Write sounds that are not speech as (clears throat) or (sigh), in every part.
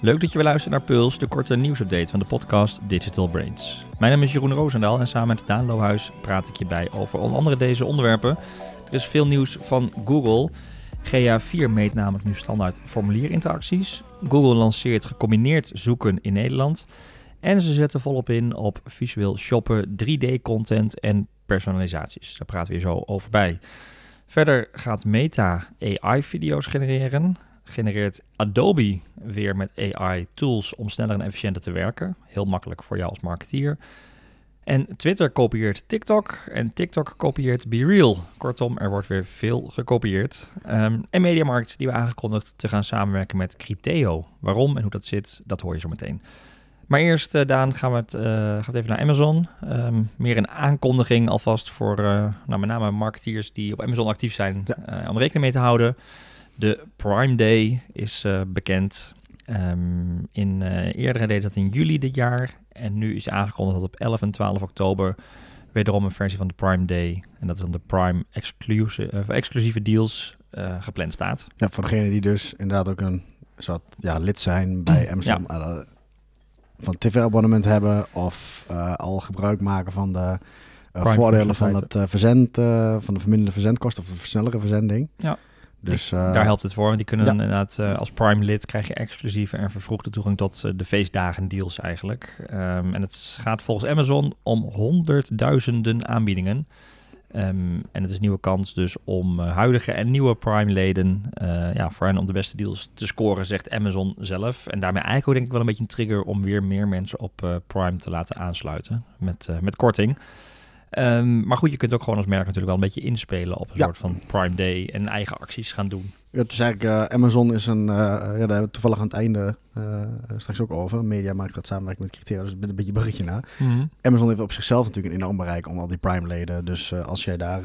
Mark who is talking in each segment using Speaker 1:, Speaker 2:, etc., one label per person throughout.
Speaker 1: Leuk dat je weer luistert naar Puls, de korte nieuwsupdate van de podcast Digital Brains. Mijn naam is Jeroen Roosendaal en samen met Daan Lohuis praat ik je bij over onder andere deze onderwerpen. Er is veel nieuws van Google. GA4 meet namelijk nu standaard formulierinteracties. Google lanceert gecombineerd zoeken in Nederland. En ze zetten volop in op visueel shoppen, 3D-content en personalisaties. Daar praten we zo over bij. Verder gaat Meta AI-video's genereren. Genereert Adobe weer met AI-tools om sneller en efficiënter te werken. Heel makkelijk voor jou als marketeer. En Twitter kopieert TikTok en TikTok kopieert BeReal. Kortom, er wordt weer veel gekopieerd. Um, en Mediamarkt, die we aangekondigd te gaan samenwerken met Criteo. Waarom en hoe dat zit, dat hoor je zo meteen. Maar eerst, uh, Daan, gaan we, het, uh, gaan we even naar Amazon. Um, meer een aankondiging alvast voor uh, nou, met name marketeers die op Amazon actief zijn ja. om rekening mee te houden. De Prime Day is bekend. Um, in eerdere deed dat in juli dit jaar. En nu is aangekondigd dat op 11 en 12 oktober wederom een versie van de Prime Day. En dat is dan de Prime exclusive, exclusieve deals gepland staat.
Speaker 2: Ja, voor degene die dus inderdaad ook een soort ja, lid zijn bij Amazon. Ja van tv-abonnement hebben of uh, al gebruik maken van de uh, voordelen van het uh, verzend, van de verminderde verzendkosten of de versnellere verzending.
Speaker 1: Ja. Dus, die, daar helpt het voor, want die kunnen ja. inderdaad als Prime lid krijg je exclusieve en vervroegde toegang tot de feestdagen deals eigenlijk. Um, en het gaat volgens Amazon om honderdduizenden aanbiedingen. Um, en het is een nieuwe kans dus om huidige en nieuwe Prime-leden, uh, ja, voor hen om de beste deals te scoren, zegt Amazon zelf. En daarmee eigenlijk ook denk ik wel een beetje een trigger om weer meer mensen op Prime te laten aansluiten met, met korting. Um, maar goed, je kunt ook gewoon als merk natuurlijk wel een beetje inspelen op een ja. soort van Prime Day en eigen acties gaan doen.
Speaker 2: Ja, is eigenlijk, Amazon is een, ja, daar hebben we toevallig aan het einde straks ook over. Media maakt dat samenwerking met criteria, dus een beetje berichtje naar. Mm -hmm. Amazon heeft op zichzelf natuurlijk een enorm bereik om al die Prime-leden. Dus als jij daar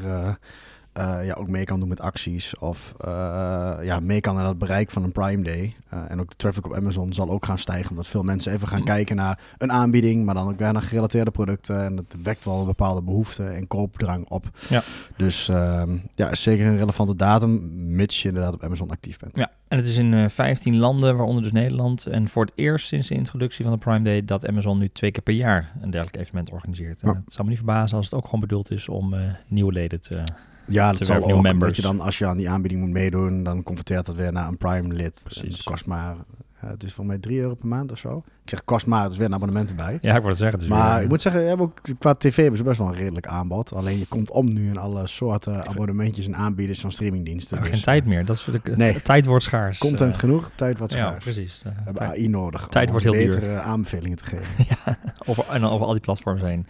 Speaker 2: uh, ja, ook mee kan doen met acties. Of uh, ja, mee kan naar het bereik van een Prime Day. Uh, en ook de traffic op Amazon zal ook gaan stijgen. Omdat veel mensen even gaan kijken naar een aanbieding. Maar dan ook weer naar gerelateerde producten. En dat wekt wel een bepaalde behoefte en koopdrang op. Ja. Dus ehm, ja, is zeker een relevante datum. Mits je inderdaad op Amazon actief bent.
Speaker 1: Ja, en het is in 15 landen, waaronder dus Nederland. En voor het eerst sinds de introductie van de Prime Day... dat Amazon nu twee keer per jaar een dergelijk evenement organiseert. Ja. het zou me niet verbazen als het ook gewoon bedoeld is om nieuwe leden te
Speaker 2: ja, dat zal ook. Members. je dan, als je aan die aanbieding moet meedoen, dan converteert dat weer naar een Prime lid. Precies. Het kost maar, uh, het is voor mij 3 euro per maand of zo. Ik zeg kost maar, er is weer een abonnement erbij.
Speaker 1: Ja, ik word het zeggen.
Speaker 2: Maar ik moet zeggen, hebt ook, qua tv hebben ze best wel een redelijk aanbod. Alleen je komt om nu in alle soorten abonnementjes en aanbieders van streamingdiensten.
Speaker 1: Dus, geen tijd meer. Dat is de, nee. Tijd wordt schaars.
Speaker 2: Content uh, genoeg, tijd wordt schaars.
Speaker 1: Ja, precies.
Speaker 2: We hebben AI nodig.
Speaker 1: Tijd wordt heel
Speaker 2: betere
Speaker 1: duur.
Speaker 2: aanbevelingen te geven. (laughs)
Speaker 1: ja, over, en over al die platforms heen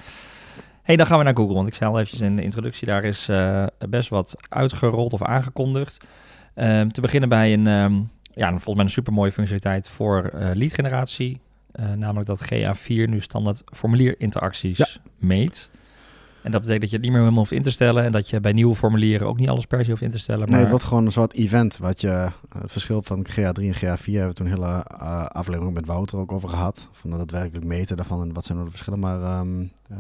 Speaker 1: hey, dan gaan we naar Google. Want ik zei al eventjes in de introductie, daar is uh, best wat uitgerold of aangekondigd. Um, te beginnen bij een, um, ja, volgens mij een supermooie functionaliteit voor uh, lead generatie. Uh, namelijk dat GA4 nu standaard formulierinteracties ja. meet. En dat betekent dat je het niet meer helemaal hoeft in te stellen. En dat je bij nieuwe formulieren ook niet alles per se hoeft in te stellen. Maar...
Speaker 2: Nee, het wordt gewoon een soort event. Wat je, het verschil van GA3 en GA4 hebben we toen een hele uh, aflevering met Wouter ook over gehad. Van dat daadwerkelijk meten daarvan en wat zijn nou de verschillen. Maar um, uh,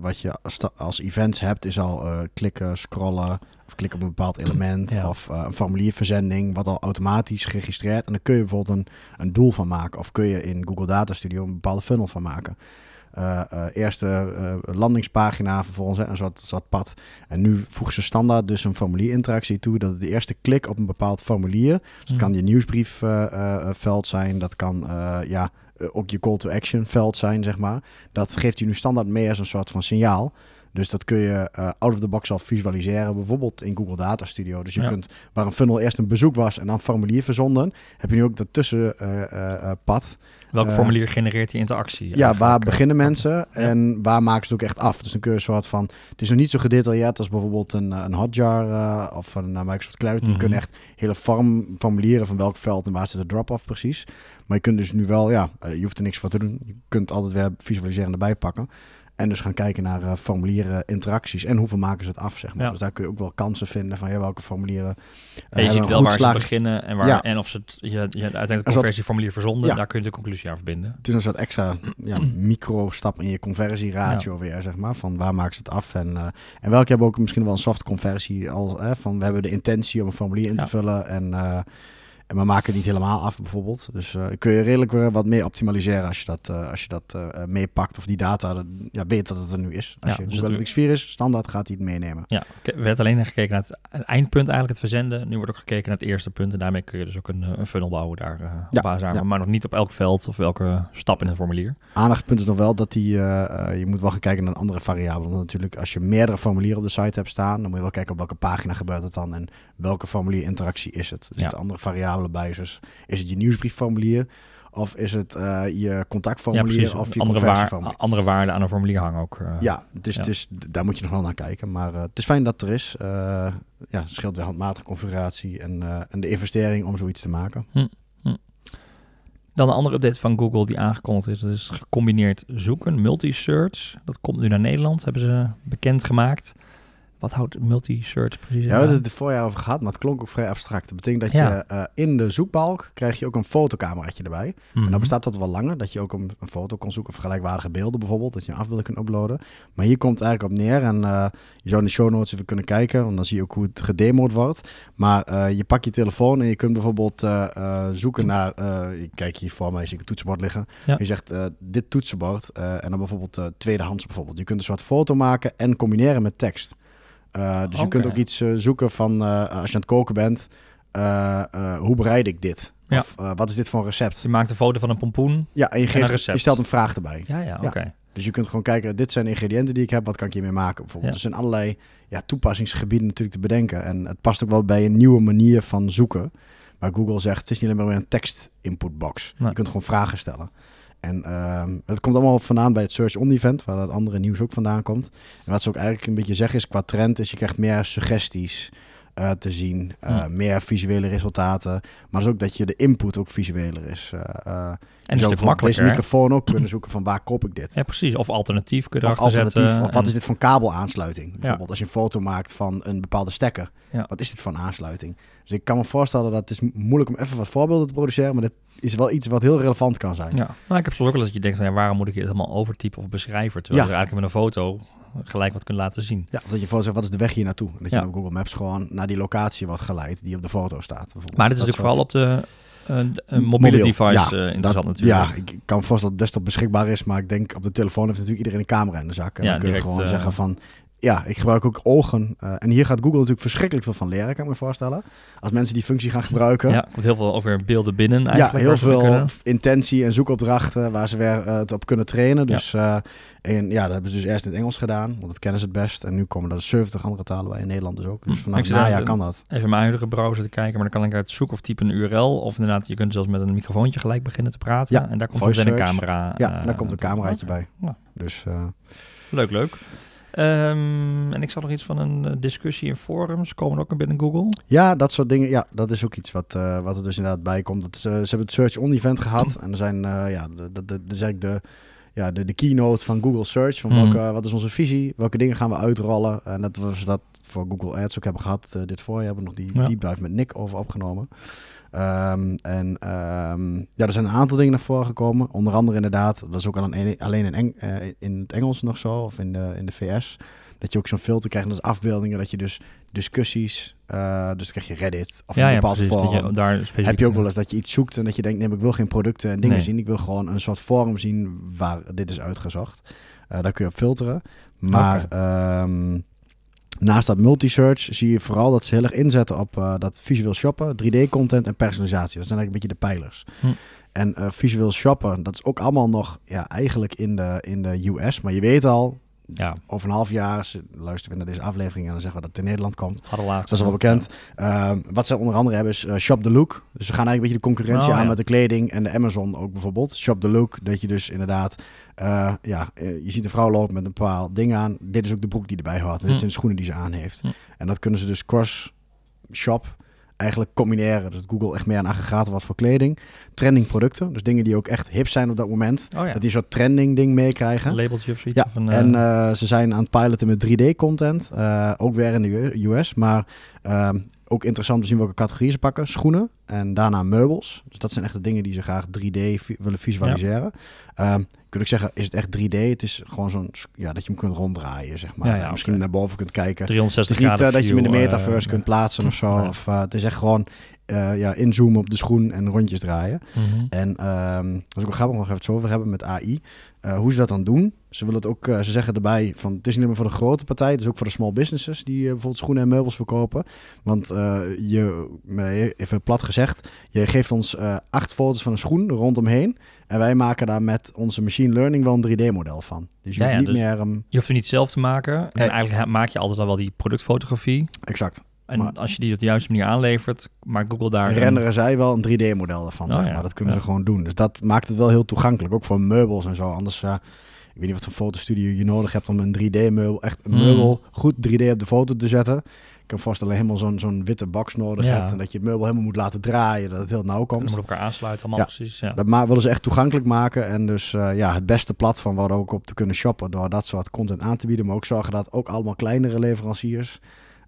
Speaker 2: wat je als events hebt is al uh, klikken, scrollen of klikken op een bepaald (clears throat) element. Ja. Of een formulierverzending wat al automatisch geregistreerd. En dan kun je bijvoorbeeld een, een doel van maken. Of kun je in Google Data Studio een bepaalde funnel van maken. Uh, uh, eerste uh, landingspagina, vervolgens een soort, soort pad. En nu voegen ze standaard dus een formulierinteractie toe. Dat het de eerste klik op een bepaald formulier. Dus dat mm. kan je nieuwsbriefveld zijn. Dat kan ja, ook je call to action veld zijn, zeg maar. Dat geeft je nu standaard mee als een soort van signaal. Dus dat kun je uh, out of the box al visualiseren, bijvoorbeeld in Google Data Studio. Dus je ja. kunt, waar een funnel eerst een bezoek was en dan formulier verzonden, heb je nu ook dat tussenpad. Uh,
Speaker 1: Welk uh, formulier genereert die interactie?
Speaker 2: Ja, waar beginnen mensen ja. en waar maken ze het ook echt af? Dus dan kun je een soort van... Het is nog niet zo gedetailleerd als bijvoorbeeld een, een Hotjar uh, of een uh, Microsoft. Mm -hmm. Die kunnen echt hele form, formulieren van welk veld en waar zit de drop-off precies. Maar je kunt dus nu wel, ja, je hoeft er niks voor te doen. Je kunt altijd weer visualiseren erbij pakken. En dus gaan kijken naar uh, formulieren, interacties en hoeveel maken ze het af, zeg maar. Ja. Dus daar kun je ook wel kansen vinden van ja, welke formulieren.
Speaker 1: Uh, je ziet wel waar slagen. ze beginnen en, waar, ja. en of ze het, je, je uiteindelijk een conversieformulier verzonden. Ja. Daar kun je de conclusie aan verbinden.
Speaker 2: Het is een soort extra ja, (clears throat) micro-stap in je conversieratio weer, zeg maar. Van waar maken ze het af en, uh, en welke hebben ook misschien wel een soft conversie al. van we hebben de intentie om een formulier in te vullen en En we maken het niet helemaal af bijvoorbeeld. Dus uh, kun je redelijk weer wat meer optimaliseren als je dat, uh, als je dat uh, meepakt. Of die data, ja, weet dat het er nu is. Als
Speaker 1: Ja,
Speaker 2: je
Speaker 1: dus
Speaker 2: Google
Speaker 1: het-
Speaker 2: Analytics 4 is, standaard gaat hij het meenemen.
Speaker 1: Ja, er werd alleen gekeken naar het eindpunt eigenlijk, het verzenden. Nu wordt ook gekeken naar het eerste punt. En daarmee kun je dus ook een, eh, een funnel bouwen daar eh, op
Speaker 2: Ja,
Speaker 1: basis daarvan.
Speaker 2: ja.
Speaker 1: Maar nog niet op elk veld of welke stap in het formulier.
Speaker 2: Aandachtspunt is nog wel dat die, eh, eh, je moet wel gaan kijken naar andere variabelen. Want natuurlijk, als je meerdere formulieren op de site hebt staan, dan moet je wel kijken op welke pagina gebeurt het dan en welke formulierinteractie is het. Er
Speaker 1: Ja.
Speaker 2: andere variabelen bij. Dus is het je nieuwsbriefformulier of is het eh, je
Speaker 1: Ja,
Speaker 2: contactformulier
Speaker 1: precies.
Speaker 2: of je
Speaker 1: Andere, waar, andere waarden aan een formulier hangen ook. eh.
Speaker 2: Ja, het is,
Speaker 1: Ja.
Speaker 2: Het is, daar moet je nog wel naar kijken. Maar eh, het is fijn dat het er is. Ja, scheelt de handmatige configuratie en, en de investering om zoiets te maken.
Speaker 1: Dan een andere update van Google die aangekondigd is. Dat is gecombineerd zoeken, multi-search. Dat komt nu naar Nederland, hebben ze bekendgemaakt. Wat houdt multi-search precies in?
Speaker 2: Ja, we hebben het er voorjaar over gehad, maar het klonk ook vrij abstract. Dat betekent dat
Speaker 1: Ja.
Speaker 2: je eh, in de zoekbalk krijg je ook een fotocameraatje erbij. En
Speaker 1: Mhm.
Speaker 2: dan bestaat dat wel langer, dat je ook een, een foto kon zoeken of gelijkwaardige beelden bijvoorbeeld, dat je een afbeelding kunt uploaden. Maar hier komt het eigenlijk op neer en eh, je zou in de show notes even kunnen kijken, want dan zie je ook hoe het gedemoed wordt. Maar eh, je pakt je telefoon en je kunt bijvoorbeeld zoeken naar, ik kijk hier voor mij, zie ik een toetsenbord liggen.
Speaker 1: Ja.
Speaker 2: Je zegt dit toetsenbord en dan bijvoorbeeld eh, tweedehands bijvoorbeeld. Je kunt een soort foto maken en combineren met tekst. Eh, dus je kunt ook iets eh, zoeken van eh, als je aan het koken bent, hoe bereid ik dit?
Speaker 1: Ja.
Speaker 2: Of wat is dit voor een recept?
Speaker 1: Je maakt een foto van een pompoen.
Speaker 2: Ja, en je,
Speaker 1: een
Speaker 2: geeft,
Speaker 1: recept.
Speaker 2: je stelt een vraag erbij.
Speaker 1: Ja, ja,
Speaker 2: Ja.
Speaker 1: oké.
Speaker 2: Dus je kunt gewoon kijken, dit zijn de ingrediënten die ik heb, wat kan ik hiermee maken bijvoorbeeld.
Speaker 1: Ja.
Speaker 2: Dus er zijn allerlei ja, toepassingsgebieden natuurlijk te bedenken. En het past ook wel bij een nieuwe manier van zoeken. Maar Google zegt, het is niet alleen maar een tekst input box.
Speaker 1: Nee.
Speaker 2: Je kunt gewoon vragen stellen. En ehm het komt allemaal vandaan bij het Search On Event, waar dat andere nieuws ook vandaan komt. En wat ze ook eigenlijk een beetje zeggen is, qua trend is, je krijgt meer suggesties eh, te zien, eh,
Speaker 1: Hm.
Speaker 2: meer visuele resultaten. Maar dus ook dat je de input ook visueler is. eh,
Speaker 1: En een
Speaker 2: zou
Speaker 1: stuk makkelijker.
Speaker 2: Deze microfoon ook kunnen (clears throat) zoeken van waar koop ik dit?
Speaker 1: Ja, precies. Of alternatief kun je
Speaker 2: Of alternatief,
Speaker 1: zetten.
Speaker 2: of wat
Speaker 1: en-
Speaker 2: is dit voor kabelaansluiting? Bijvoorbeeld als je een foto maakt van een bepaalde stekker.
Speaker 1: Ja.
Speaker 2: Wat is dit voor een aansluiting? Dus ik kan me voorstellen dat het is mo- moeilijk om even wat voorbeelden te produceren, maar dit is wel iets wat heel relevant kan zijn.
Speaker 1: Ja, nou, ik heb soms ook wel eens dat je denkt van ja, waarom moet ik dit helemaal overtypen of beschrijven? Terwijl
Speaker 2: Ja.
Speaker 1: eigenlijk met een foto gelijk wat kunt laten zien.
Speaker 2: Ja, dat je voor zegt, wat is de weg hier naartoe? En dat je
Speaker 1: Ja.
Speaker 2: op Google Maps gewoon naar die locatie wordt geleid die op de foto staat. bijvoorbeeld.
Speaker 1: Maar dit is natuurlijk vooral op de eh, een mobiele
Speaker 2: Mobiel,
Speaker 1: device
Speaker 2: ja,
Speaker 1: eh, interessant natuurlijk.
Speaker 2: Ja, ik kan voorstellen dat het desktop beschikbaar is, maar ik denk op de telefoon heeft natuurlijk iedereen een camera in de zak. En
Speaker 1: Ja,
Speaker 2: dan kun je gewoon
Speaker 1: eh,
Speaker 2: zeggen van, ja, ik gebruik ook ogen. eh, en hier gaat Google natuurlijk verschrikkelijk veel van leren, kan ik me voorstellen. Als mensen die functie gaan gebruiken.
Speaker 1: Ja, komt heel veel over beelden binnen
Speaker 2: Ja,
Speaker 1: eigenlijk.
Speaker 2: heel
Speaker 1: ze mee
Speaker 2: veel intentie en zoekopdrachten waar ze weer eh, het op kunnen trainen.
Speaker 1: Ja.
Speaker 2: Dus eh, en, ja, dat hebben ze dus eerst in het Engels gedaan, want dat kennen ze het best. En nu komen er 70 andere talen bij, in Nederland dus ook. Dus
Speaker 1: Hm.
Speaker 2: vanaf najaar
Speaker 1: even-
Speaker 2: kan dat.
Speaker 1: Even mijn huidige browser te kijken, maar dan kan ik uit zoeken of typen een URL. Of inderdaad, je kunt zelfs met een microfoontje gelijk beginnen te praten.
Speaker 2: Ja,
Speaker 1: en daar komt meteen een camera.
Speaker 2: Ja,
Speaker 1: eh,
Speaker 2: daar komt een cameraatje bij.
Speaker 1: Ja.
Speaker 2: Dus eh,
Speaker 1: Leuk, leuk. Ehm, en ik zag nog iets van een eh, discussie in forums. Komen er ook binnen Google?
Speaker 2: ja, dat soort dingen. Ja, dat is ook iets wat, eh, wat er dus inderdaad bij komt. Dat eh, ze hebben het Search On Event gehad. En er zijn, ja, de, dat is eigenlijk de, ja, de, de keynote van Google Search. Van
Speaker 1: Mhm.
Speaker 2: welke, wat is onze visie? Welke dingen gaan we uitrollen? En dat was dat voor Google Ads ook hebben gehad. eh, dit voorjaar hebben we nog die
Speaker 1: Ja.
Speaker 2: deep dive met Nick over opgenomen. Ehm, en ehm, ja, er zijn een aantal dingen naar voren gekomen. Onder andere inderdaad, dat is ook alleen, alleen in, Eng- eh, in het Engels nog zo, of in de, in de VS. Dat je ook zo'n filter krijgt, dat is afbeeldingen, dat je dus discussies, eh, dus dan krijg je Reddit of
Speaker 1: ja,
Speaker 2: een
Speaker 1: ja,
Speaker 2: bepaald forum.
Speaker 1: je daar specifiek
Speaker 2: Heb je ook wel eens dat je iets zoekt en dat je denkt, nee, ik wil geen producten en dingen
Speaker 1: Nee.
Speaker 2: zien. Ik wil gewoon een soort forum zien waar dit is uitgezocht. Eh, daar kun je op filteren. Maar ehm, naast dat multi-search zie je vooral dat ze heel erg inzetten op eh, dat visueel shoppen, 3D-content en personalisatie. Dat zijn eigenlijk een beetje de pijlers.
Speaker 1: Hm.
Speaker 2: En visueel shoppen, dat is ook allemaal nog ja, eigenlijk in de, in de US. Maar je weet al,
Speaker 1: Ja,
Speaker 2: over een half jaar luisteren we naar deze aflevering en dan zeggen we dat het in Nederland komt. Dat is wel bekend. Ehm, wat ze onder andere hebben is eh, Shop the Look. Dus ze gaan eigenlijk een beetje de concurrentie
Speaker 1: Oh,
Speaker 2: aan
Speaker 1: ja.
Speaker 2: met de kleding en de Amazon ook bijvoorbeeld. Shop the Look, dat je dus inderdaad, eh, ja, eh, je ziet een vrouw lopen met een bepaald ding aan. Dit is ook de broek die erbij hoort. En dit
Speaker 1: Hm.
Speaker 2: zijn de schoenen die ze aan heeft.
Speaker 1: Hm.
Speaker 2: En dat kunnen ze dus cross-shop eigenlijk combineren. Dus dat Google echt meer een aggregator wat voor kleding. Trending producten, dus dingen die ook echt hip zijn op dat moment.
Speaker 1: Oh ja,
Speaker 2: Dat die soort trending ding meekrijgen.
Speaker 1: labeltje of zoiets.
Speaker 2: Ja,
Speaker 1: of een, eh,
Speaker 2: en eh, ze zijn aan het piloten met 3D-content. eh, ook weer in de US. Maar ehm, ook interessant om te zien welke categorieën ze pakken. Schoenen en daarna meubels. Dus dat zijn echt de dingen die ze graag 3D vi- willen visualiseren. Ehm, kun ik zeggen, is het echt 3D? Het is gewoon zo'n, ja, dat je hem kunt ronddraaien, zeg maar.
Speaker 1: Ja, ja,
Speaker 2: En Misschien naar boven kunt kijken.
Speaker 1: 360
Speaker 2: Het is niet
Speaker 1: graden
Speaker 2: eh, dat je hem in de metaverse
Speaker 1: eh,
Speaker 2: kunt plaatsen of zo. Of, eh, het is echt gewoon eh, ja, inzoomen op de schoen en rondjes draaien.
Speaker 1: mhm.
Speaker 2: En ehm dat is ook wel grappig, nog even het zo over hebben met AI. Eh, hoe ze dat dan doen. Ze willen het ook, eh, ze zeggen erbij van het is niet meer voor de grote partij, het is ook voor de small businesses die bijvoorbeeld schoenen en meubels verkopen. Want je, even plat gezegd, je geeft ons acht foto's van een schoen rondomheen. En wij maken daar met onze machine learning wel een 3D-model van. Dus je
Speaker 1: Ja,
Speaker 2: hoeft
Speaker 1: ja,
Speaker 2: niet
Speaker 1: dus-
Speaker 2: meer... ehm,
Speaker 1: Je hoeft het niet zelf te maken.
Speaker 2: Nee.
Speaker 1: En eigenlijk maak je altijd al wel die productfotografie.
Speaker 2: exact.
Speaker 1: En
Speaker 2: Maar-
Speaker 1: als je die op de juiste manier aanlevert, maakt Google daar... een-
Speaker 2: renderen zij wel een 3D-model ervan,
Speaker 1: Oh,
Speaker 2: zeg
Speaker 1: ja.
Speaker 2: maar. Dat kunnen
Speaker 1: Ja.
Speaker 2: ze gewoon doen. Dus dat maakt het wel heel toegankelijk, ook voor meubels en zo. Anders, eh, ik weet niet wat voor fotostudio je nodig hebt om een 3D-meubel, echt een
Speaker 1: Mm.
Speaker 2: meubel goed 3D op de foto te zetten. Ik kan voorstellen dat helemaal zo'n zo'n witte box nodig
Speaker 1: Ja.
Speaker 2: hebt en dat je het meubel helemaal moet laten draaien, dat het heel nauw
Speaker 1: Dat
Speaker 2: komt.
Speaker 1: moet elkaar aansluiten, allemaal precies. Ja.
Speaker 2: Dat willen ze echt toegankelijk maken en dus eh, ja, het beste platform waar ook op te kunnen shoppen door dat soort content aan te bieden, maar ook zorgen dat ook allemaal kleinere leveranciers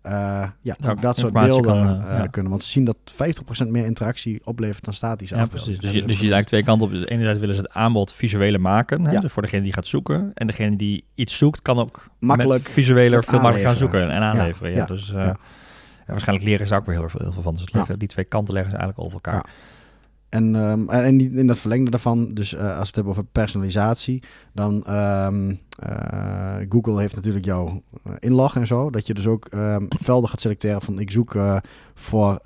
Speaker 2: ja,
Speaker 1: Ja,
Speaker 2: ook dat soort beelden
Speaker 1: kan, eh,
Speaker 2: eh, kunnen. Want ze zien dat 50% meer interactie oplevert dan statisch
Speaker 1: Ja,
Speaker 2: afbeelden.
Speaker 1: precies. Dus je, dus je
Speaker 2: benoemd.
Speaker 1: lijkt twee kanten op. Enerzijds willen ze het aanbod visueler maken. Hè? Dus voor degene die gaat zoeken. En degene die iets zoekt, kan ook
Speaker 2: Makkelijk
Speaker 1: visueler veel makkelijker gaan zoeken en aanleveren. Ja, dus eh, waarschijnlijk leren ze ook weer heel veel, heel veel van. Dus het die twee kanten leggen ze eigenlijk over elkaar.
Speaker 2: Ja. En, ehm, en in, dat verlengde daarvan, dus eh, als we het hebben over personalisatie, dan ehm, eh, Google heeft natuurlijk jouw eh, inlog en zo. Dat je dus ook ehm, velden gaat selecteren van ik zoek voor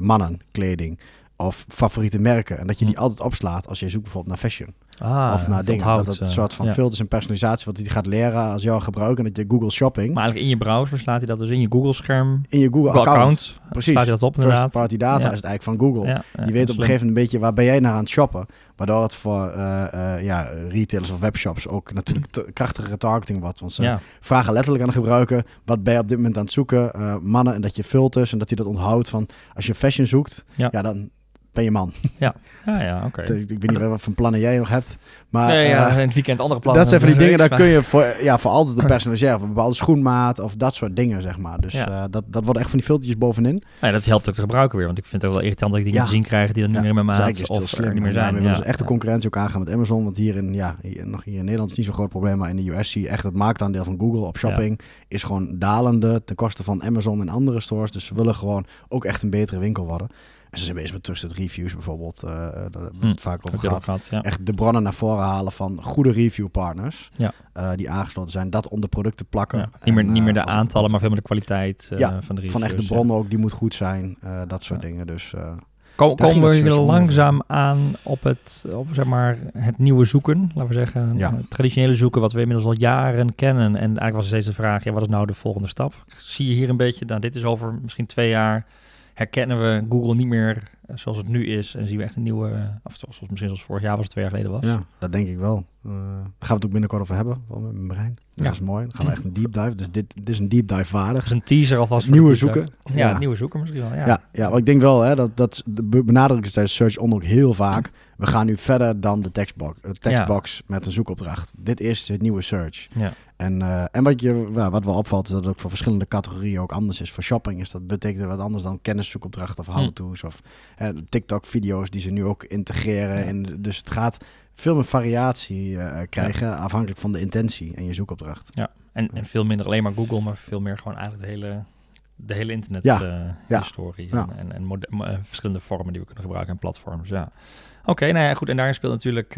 Speaker 2: mannen kleding of favoriete merken. En dat je die
Speaker 1: Hm.
Speaker 2: altijd opslaat als je zoekt bijvoorbeeld naar fashion
Speaker 1: Ah,
Speaker 2: of naar
Speaker 1: dat
Speaker 2: dingen. dat het een
Speaker 1: eh,
Speaker 2: soort van
Speaker 1: ja.
Speaker 2: filters en personalisatie wat hij gaat leren als jou gebruiken. En dat je Google Shopping
Speaker 1: Maar eigenlijk in je browser slaat hij dat dus in je Google-scherm.
Speaker 2: in je Google,
Speaker 1: Google
Speaker 2: account,
Speaker 1: account.
Speaker 2: precies.
Speaker 1: Slaat hij dat op
Speaker 2: first
Speaker 1: inderdaad.
Speaker 2: party data
Speaker 1: Ja.
Speaker 2: is het eigenlijk van Google.
Speaker 1: Ja,
Speaker 2: Die weet op een gegeven moment een beetje waar ben jij naar aan het shoppen. Waardoor het voor eh, eh, ja, retailers of webshops ook natuurlijk krachtigere targeting wordt. Want ze vragen letterlijk aan de gebruiker, wat ben je op dit moment aan het zoeken? Mannen, en dat je filters en dat hij dat onthoudt van als je fashion zoekt,
Speaker 1: ja,
Speaker 2: dan ben je man.
Speaker 1: ja, ja oké. (laughs)
Speaker 2: Ik, ik weet niet wat voor plannen jij nog hebt. Maar
Speaker 1: Nee, ja,
Speaker 2: eh,
Speaker 1: in het weekend andere plannen.
Speaker 2: dat zijn van die dingen, daar kun je voor, ja, voor altijd een (clears throat) personaliseren. Of een bepaalde schoenmaat of dat soort dingen, zeg maar. Dus
Speaker 1: Ja.
Speaker 2: eh, dat, dat wordt echt van die filtertjes bovenin.
Speaker 1: Ja, dat helpt ook de gebruiker weer. Want ik vind het ook wel irritant dat ik dingen
Speaker 2: Ja.
Speaker 1: te zien krijg die dan niet
Speaker 2: Ja,
Speaker 1: meer in mijn
Speaker 2: dus
Speaker 1: maat
Speaker 2: is
Speaker 1: of
Speaker 2: slim.
Speaker 1: niet meer zijn. Ja,
Speaker 2: ze echt de
Speaker 1: ja.
Speaker 2: concurrentie ook aangaan met Amazon. Want hier in, ja, hier, nog hier in Nederland is niet zo'n groot probleem. Maar in de US zie je echt het marktaandeel van Google op shopping is gewoon dalende ten koste van Amazon en andere stores. Dus ze willen gewoon ook echt een betere winkel worden. En ze zijn bezig met trusted reviews bijvoorbeeld. eh, daar het vaak over
Speaker 1: ja.
Speaker 2: Echt de bronnen naar voren halen van goede review partners.
Speaker 1: Ja.
Speaker 2: eh, die aangesloten zijn. Dat onder producten plakken.
Speaker 1: Ja, niet, meer,
Speaker 2: En,
Speaker 1: niet meer de
Speaker 2: eh,
Speaker 1: aantallen, maar veel meer de kwaliteit
Speaker 2: Ja,
Speaker 1: van de reviews.
Speaker 2: Van echt de bronnen ook, die moet goed zijn. dat soort dingen. Dus
Speaker 1: Kom, komen
Speaker 2: het
Speaker 1: we hier langzaam aan op het, op, zeg maar, het nieuwe zoeken, laten we zeggen.
Speaker 2: Ja.
Speaker 1: Het traditionele zoeken, wat we inmiddels al jaren kennen. En eigenlijk was er steeds de vraag, ja, wat is nou de volgende stap? Zie je hier een beetje, nou, dit is over misschien twee jaar, herkennen we Google niet meer zoals het nu is. En zien we echt een nieuwe, of zoals misschien zoals vorig jaar was, het twee jaar geleden was.
Speaker 2: Ja, dat denk ik wel. Eh, daar gaan we het ook binnenkort over hebben, met mijn brein. Dus
Speaker 1: Ja.
Speaker 2: dat is mooi. Dan gaan we echt een deep dive. Dus dit, dit is een deep dive waardig.
Speaker 1: Is een teaser alvast.
Speaker 2: Nieuwe
Speaker 1: de
Speaker 2: zoeken.
Speaker 1: Ja,
Speaker 2: Ja.
Speaker 1: nieuwe zoeken misschien wel, ja.
Speaker 2: Ja, ja, maar ik denk wel, hè, dat, dat be- benadrukken ze tijdens Search On ook heel vaak. We gaan nu verder dan de tekstbox, eh, tekstbox met een zoekopdracht. Dit is het nieuwe Search.
Speaker 1: Ja.
Speaker 2: En, eh, en wat, je, wat wel opvalt, is dat het ook voor verschillende categorieën ook anders is. Voor shopping is dat betekent wat anders dan kenniszoekopdrachten of
Speaker 1: Hm.
Speaker 2: how-to's of TikTok-video's die ze nu ook integreren.
Speaker 1: Ja.
Speaker 2: In, dus het gaat veel meer variatie eh, krijgen afhankelijk van de intentie en je zoekopdracht.
Speaker 1: En, en veel minder alleen maar Google, maar veel meer gewoon eigenlijk de hele, de hele internet
Speaker 2: Ja,
Speaker 1: eh,
Speaker 2: ja, ja.
Speaker 1: en, en, en eh, verschillende vormen die we kunnen gebruiken en platforms. Ja. Oké, nou ja, goed. En daarin speelt natuurlijk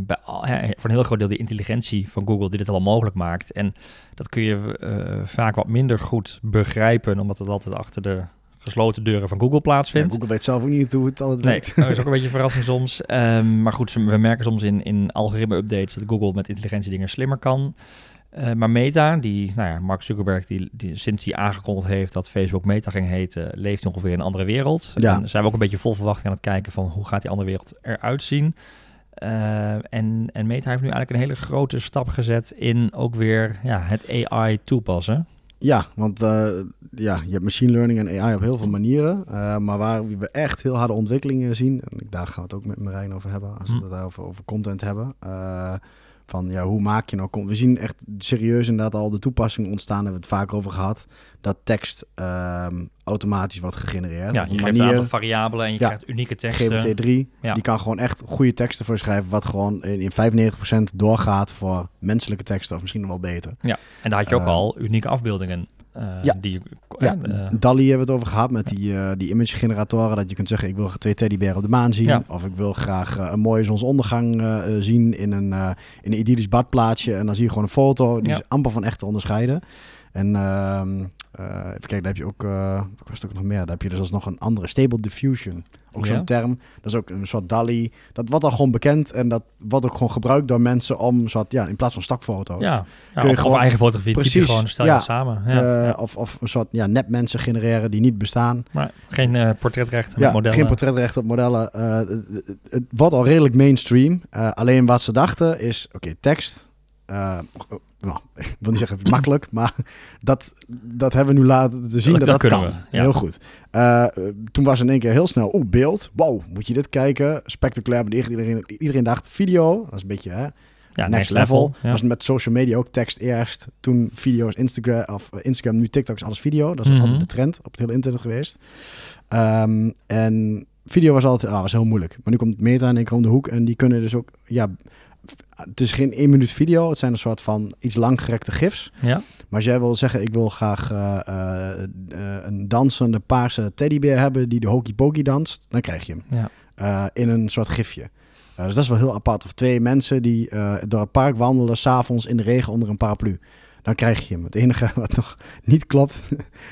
Speaker 1: bij al, voor een heel groot deel de intelligentie van Google die dit allemaal mogelijk maakt. En dat kun je vaak wat minder goed begrijpen, omdat het altijd achter de gesloten deuren van Google
Speaker 2: Ja,
Speaker 1: plaatsvindt.
Speaker 2: Google weet zelf ook niet hoe het altijd
Speaker 1: Nee,
Speaker 2: werkt.
Speaker 1: dat is ook een beetje verrassing soms. (laughs) Ehm, maar goed, we merken soms in, in algoritme-updates dat Google met intelligentie dingen slimmer kan. Eh, maar Meta, die, nou ja, Mark Zuckerberg, die, die sinds hij aangekondigd heeft dat Facebook Meta ging heten, leeft ongeveer in een andere wereld.
Speaker 2: Ja.
Speaker 1: En zijn we ook een beetje vol verwachting aan het kijken van hoe gaat die andere wereld eruit zien. Eh, en, en Meta heeft nu eigenlijk een hele grote stap gezet in ook weer ja, het AI toepassen.
Speaker 2: Ja, want eh, ja, je hebt machine learning en AI op heel veel manieren. Eh, maar waar we echt heel harde ontwikkelingen zien, en daar gaan we het ook met Marijn over hebben, als we
Speaker 1: Hm.
Speaker 2: het daarover over content hebben. eh, Van ja, hoe maak je nou... We zien echt serieus inderdaad al de toepassingen ontstaan, daar hebben we het vaak over gehad, dat tekst ehm, automatisch wordt gegenereerd.
Speaker 1: Ja, je geeft een aantal variabelen en je
Speaker 2: Ja.
Speaker 1: krijgt unieke teksten.
Speaker 2: GPT-3,
Speaker 1: Ja.
Speaker 2: die kan gewoon echt goede teksten voor schrijven, wat gewoon in in 95% doorgaat voor menselijke teksten, of misschien nog wel beter.
Speaker 1: En daar had je ook
Speaker 2: Eh,
Speaker 1: al unieke afbeeldingen. eh,
Speaker 2: ja.
Speaker 1: Die, je-
Speaker 2: Ja,
Speaker 1: eh,
Speaker 2: DALI hebben we het over gehad met die, eh, die image generatoren. Dat je kunt zeggen, ik wil twee teddyberen op de maan zien. Of ik wil graag eh, een mooie zonsondergang zien in een, in een idyllisch badplaatsje. En dan zie je gewoon een foto. Die is amper van echt te onderscheiden. En ehm, eh, even kijken, daar heb je ook, eh wat was ook nog meer? Daar heb je dus alsnog een andere, Stable Diffusion. Ook
Speaker 1: Ja.
Speaker 2: zo'n term. Dat is ook een soort DALI. Dat wordt al gewoon bekend en dat wordt ook gewoon gebruikt door mensen om, soort, ja, in plaats van stokfoto's.
Speaker 1: ja, ja
Speaker 2: je
Speaker 1: of, of
Speaker 2: gewoon-
Speaker 1: eigen fotografie. je
Speaker 2: Precies,
Speaker 1: gewoon, stel je
Speaker 2: ja.
Speaker 1: samen. Ja,
Speaker 2: Eh. Of, of een soort ja, nepmensen genereren die niet bestaan.
Speaker 1: Maar geen eh, portretrechten met
Speaker 2: Ja,
Speaker 1: modellen.
Speaker 2: geen portretrecht op modellen. Eh, het- het- wordt al redelijk mainstream. Eh, alleen wat ze dachten is, oké, tekst. Nou, ik wil niet zeggen makkelijk, maar dat, dat hebben we nu laten te zien
Speaker 1: Dat-
Speaker 2: dat
Speaker 1: dat
Speaker 2: dat,
Speaker 1: kunnen
Speaker 2: kan.
Speaker 1: we, ja.
Speaker 2: Heel goed. Eh, toen was in één keer heel snel, oeh, beeld. Wow, moet je dit kijken? Spectaculair. Iedereen, iedereen dacht, video, dat is een beetje hè,
Speaker 1: ja,
Speaker 2: next, level.
Speaker 1: Ja.
Speaker 2: Was met social media ook tekst eerst. Toen video's, Instagram, of Instagram, nu TikTok is alles video. Dat is
Speaker 1: Mhm.
Speaker 2: altijd de trend op het hele internet geweest. Ehm, en video was altijd ah, was heel moeilijk. Maar nu komt Meta één keer om de hoek en die kunnen dus ook, ja, het is geen één minuut video. Het zijn een soort van iets langgerekte gifs.
Speaker 1: ja.
Speaker 2: Maar als jij wil zeggen, ik wil graag eh, eh, eh, een dansende paarse teddybeer hebben die de hokey pokey danst, dan krijg je hem
Speaker 1: Ja.
Speaker 2: in een soort gifje. Dus dat is wel heel apart. Of twee mensen die door het park wandelen, s'avonds in de regen onder een paraplu. Dan krijg je hem. Het enige (laughs) wat nog niet klopt,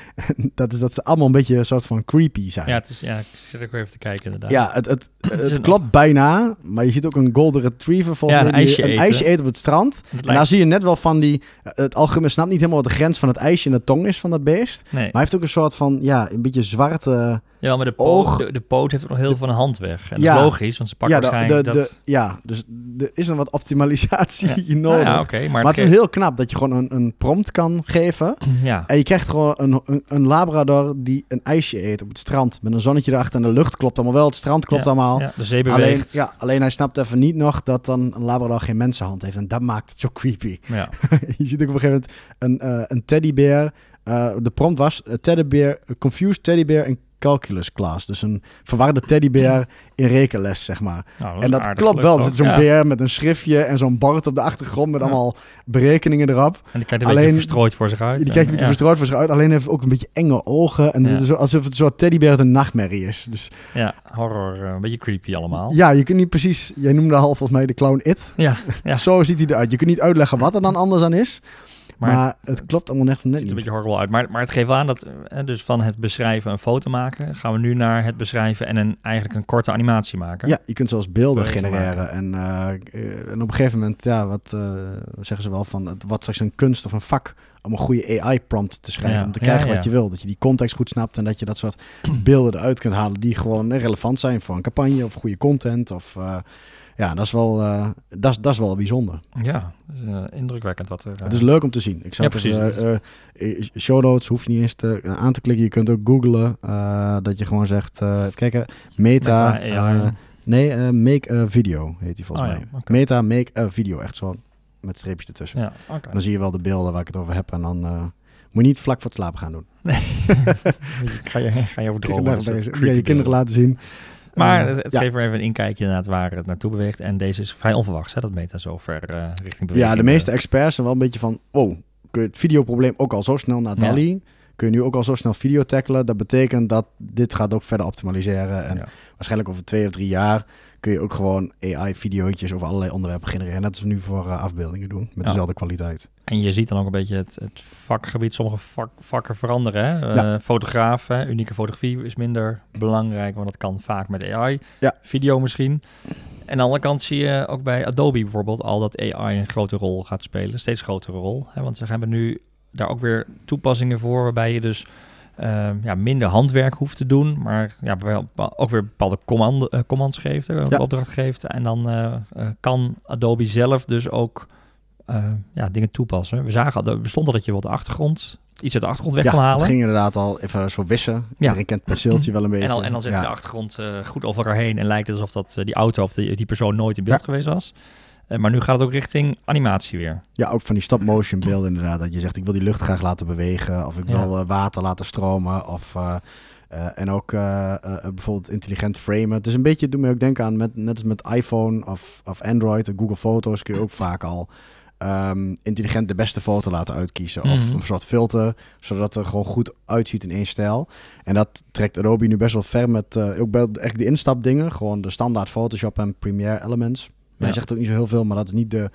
Speaker 2: (laughs) dat is dat ze allemaal een beetje een soort van creepy zijn.
Speaker 1: ja, het is, ja, ik zit ook weer even te kijken inderdaad.
Speaker 2: Ja, het, het, het klopt bijna, maar je ziet ook een golden retriever volgens
Speaker 1: Ja,
Speaker 2: mij
Speaker 1: een
Speaker 2: die
Speaker 1: ijsje
Speaker 2: een
Speaker 1: eten.
Speaker 2: ijsje eet op het strand.
Speaker 1: Het
Speaker 2: En
Speaker 1: lijkt-
Speaker 2: daar zie je net wel van die, het algemeen snapt niet helemaal wat de grens van het ijsje en de tong is van dat beest.
Speaker 1: nee.
Speaker 2: Maar hij heeft ook een soort van, ja, een beetje zwarte...
Speaker 1: Ja, maar de
Speaker 2: oog-
Speaker 1: poot, de, de poot heeft ook nog heel veel van de hand weg. En
Speaker 2: Ja.
Speaker 1: dat is logisch, want ze pakken
Speaker 2: Ja, de,
Speaker 1: waarschijnlijk
Speaker 2: de,
Speaker 1: dat...
Speaker 2: ja, dus er is een wat optimalisatie
Speaker 1: Ja. (laughs)
Speaker 2: nodig.
Speaker 1: Nou ja, oké, maar,
Speaker 2: maar
Speaker 1: het
Speaker 2: het is heel knap dat je gewoon een, een prompt kan geven. (clears throat)
Speaker 1: Ja,
Speaker 2: En je krijgt gewoon een, een, een labrador die een ijsje eet op het strand. Met een zonnetje erachter en de lucht klopt allemaal wel. Het strand klopt allemaal.
Speaker 1: ja, de zee
Speaker 2: Alleen,
Speaker 1: beweegt.
Speaker 2: ja, alleen hij snapt even niet nog dat dan een labrador geen mensenhand heeft. En dat maakt het zo creepy.
Speaker 1: Ja. (laughs)
Speaker 2: je ziet ook op een gegeven moment een, eh een teddybeer. Eh, de prompt was a teddybeer, confused teddybeer in calculus class. Dus een verwarde teddybeer in rekenles, zeg maar.
Speaker 1: Nou,
Speaker 2: en dat klopt wel. Er zit zo'n.
Speaker 1: Ja.
Speaker 2: beer met een schriftje en zo'n bord op de achtergrond met
Speaker 1: Ja.
Speaker 2: allemaal berekeningen erop.
Speaker 1: En die kijkt een
Speaker 2: Alleen-
Speaker 1: beetje verstrooid voor zich uit.
Speaker 2: Die kijkt een beetje
Speaker 1: ja.
Speaker 2: verstrooid voor zich uit. Alleen heeft ook een beetje enge ogen. En het is alsof het soort teddybeer een nachtmerrie is. Dus
Speaker 1: Ja, horror, eh, een beetje creepy allemaal.
Speaker 2: ja, je kunt niet precies... Jij noemde al volgens mij de clown It.
Speaker 1: Ja. (laughs)
Speaker 2: Zo ziet hij eruit. Je kunt niet uitleggen wat er dan anders aan is. Maar,
Speaker 1: Maar-
Speaker 2: het klopt allemaal net, net
Speaker 1: Het ziet er een
Speaker 2: niet.
Speaker 1: beetje horrible uit. Maar, maar het geeft wel aan dat dus van het beschrijven een foto maken, gaan we nu naar het beschrijven en een, eigenlijk een korte animatie maken.
Speaker 2: Ja, je kunt zelfs beelden
Speaker 1: Beelden
Speaker 2: genereren. En, eh, en op een gegeven moment, ja, wat eh, zeggen ze wel van, het wat straks een kunst of een vak om een goede AI-prompt te schrijven.
Speaker 1: Ja.
Speaker 2: Om te krijgen
Speaker 1: ja.
Speaker 2: wat je wil. Dat je die context goed snapt en dat je dat soort (clears throat) beelden eruit kunt halen die gewoon relevant zijn voor een campagne of goede content. Of, eh, ja, dat is wel, eh, dat is, dat is wel bijzonder.
Speaker 1: Ja, eh, indrukwekkend wat er... eh,
Speaker 2: Het is leuk om te zien. Ik zou
Speaker 1: Ja, precies.
Speaker 2: show notes hoef je niet eens te, aan te klikken. Je kunt ook googlen dat je gewoon zegt, even kijken, Meta, nee, make a video heet die volgens
Speaker 1: Oh ja,
Speaker 2: mij. Meta make a video, echt zo met streepjes ertussen.
Speaker 1: Ja.
Speaker 2: Dan zie je wel de beelden waar ik het over heb en dan moet je niet vlak voor het slapen gaan doen. (laughs)
Speaker 1: ga, je, ga je over dromen.
Speaker 2: Ja, je kinderen laten zien.
Speaker 1: Maar
Speaker 2: Eh,
Speaker 1: het, het
Speaker 2: ja.
Speaker 1: geeft weer even een inkijkje inderdaad waar het naartoe beweegt. En deze is vrij onverwachts, hè, dat Meta zo ver eh, richting beweging.
Speaker 2: Ja, de
Speaker 1: eh,
Speaker 2: meeste experts zijn wel een beetje van, oh, kun je het videoprobleem ook al zo snel naar
Speaker 1: Ja.
Speaker 2: DALI? Kun je nu ook al zo snel video tackelen? Dat betekent dat dit gaat ook verder optimaliseren. En waarschijnlijk over twee of drie jaar kun je ook gewoon AI-videootjes over allerlei onderwerpen genereren. Net als we nu voor eh, afbeeldingen doen, met
Speaker 1: Ja.
Speaker 2: dezelfde kwaliteit.
Speaker 1: En je ziet dan ook een beetje het, het vakgebied, sommige vak, vakken veranderen. Hè?
Speaker 2: Ja.
Speaker 1: Eh, fotograaf, hè? unieke fotografie is minder belangrijk, want dat kan vaak met AI.
Speaker 2: Ja.
Speaker 1: Video misschien. En aan de andere kant zie je ook bij Adobe bijvoorbeeld al dat AI een grote rol gaat spelen. Een steeds grotere rol. Hè? Want ze hebben nu daar ook weer toepassingen voor waarbij je dus eh, ja, minder handwerk hoeft te doen. Maar ja, wel- ook weer bepaalde command, eh, commands geeft,
Speaker 2: Ja.
Speaker 1: opdracht geeft. En dan eh, kan Adobe zelf dus ook ja, dingen toepassen. We zagen, al- er bestond al dat je wat de achtergrond, iets uit de achtergrond weg
Speaker 2: ja,
Speaker 1: kan
Speaker 2: het
Speaker 1: halen.
Speaker 2: ging inderdaad al even zo wissen. Iedereen kent het penseeltje wel een beetje.
Speaker 1: En dan, en dan zit
Speaker 2: ja.
Speaker 1: de achtergrond goed over elkaar heen en lijkt het alsof dat, die auto of die, die persoon nooit in beeld
Speaker 2: Ja.
Speaker 1: geweest was. Eh, maar nu gaat het ook richting animatie weer.
Speaker 2: Ja, ook van die stop-motion beelden inderdaad. Dat je zegt, ik wil die lucht graag laten bewegen. Of ik wil eh, water laten stromen. Of, eh, en ook bijvoorbeeld intelligent framen. Het is een beetje, doet me ook denken aan, met, net als met iPhone of, of Android, Google Foto's, kun je ook vaak al ehm, intelligent de beste foto laten uitkiezen. Of
Speaker 1: Mhm.
Speaker 2: een soort filter, zodat het er gewoon goed uitziet in één stijl. En dat trekt Adobe nu best wel ver met ook echt de instapdingen. Gewoon de standaard Photoshop en Premiere Elements. Mij zegt ook niet zo heel veel, maar dat is niet de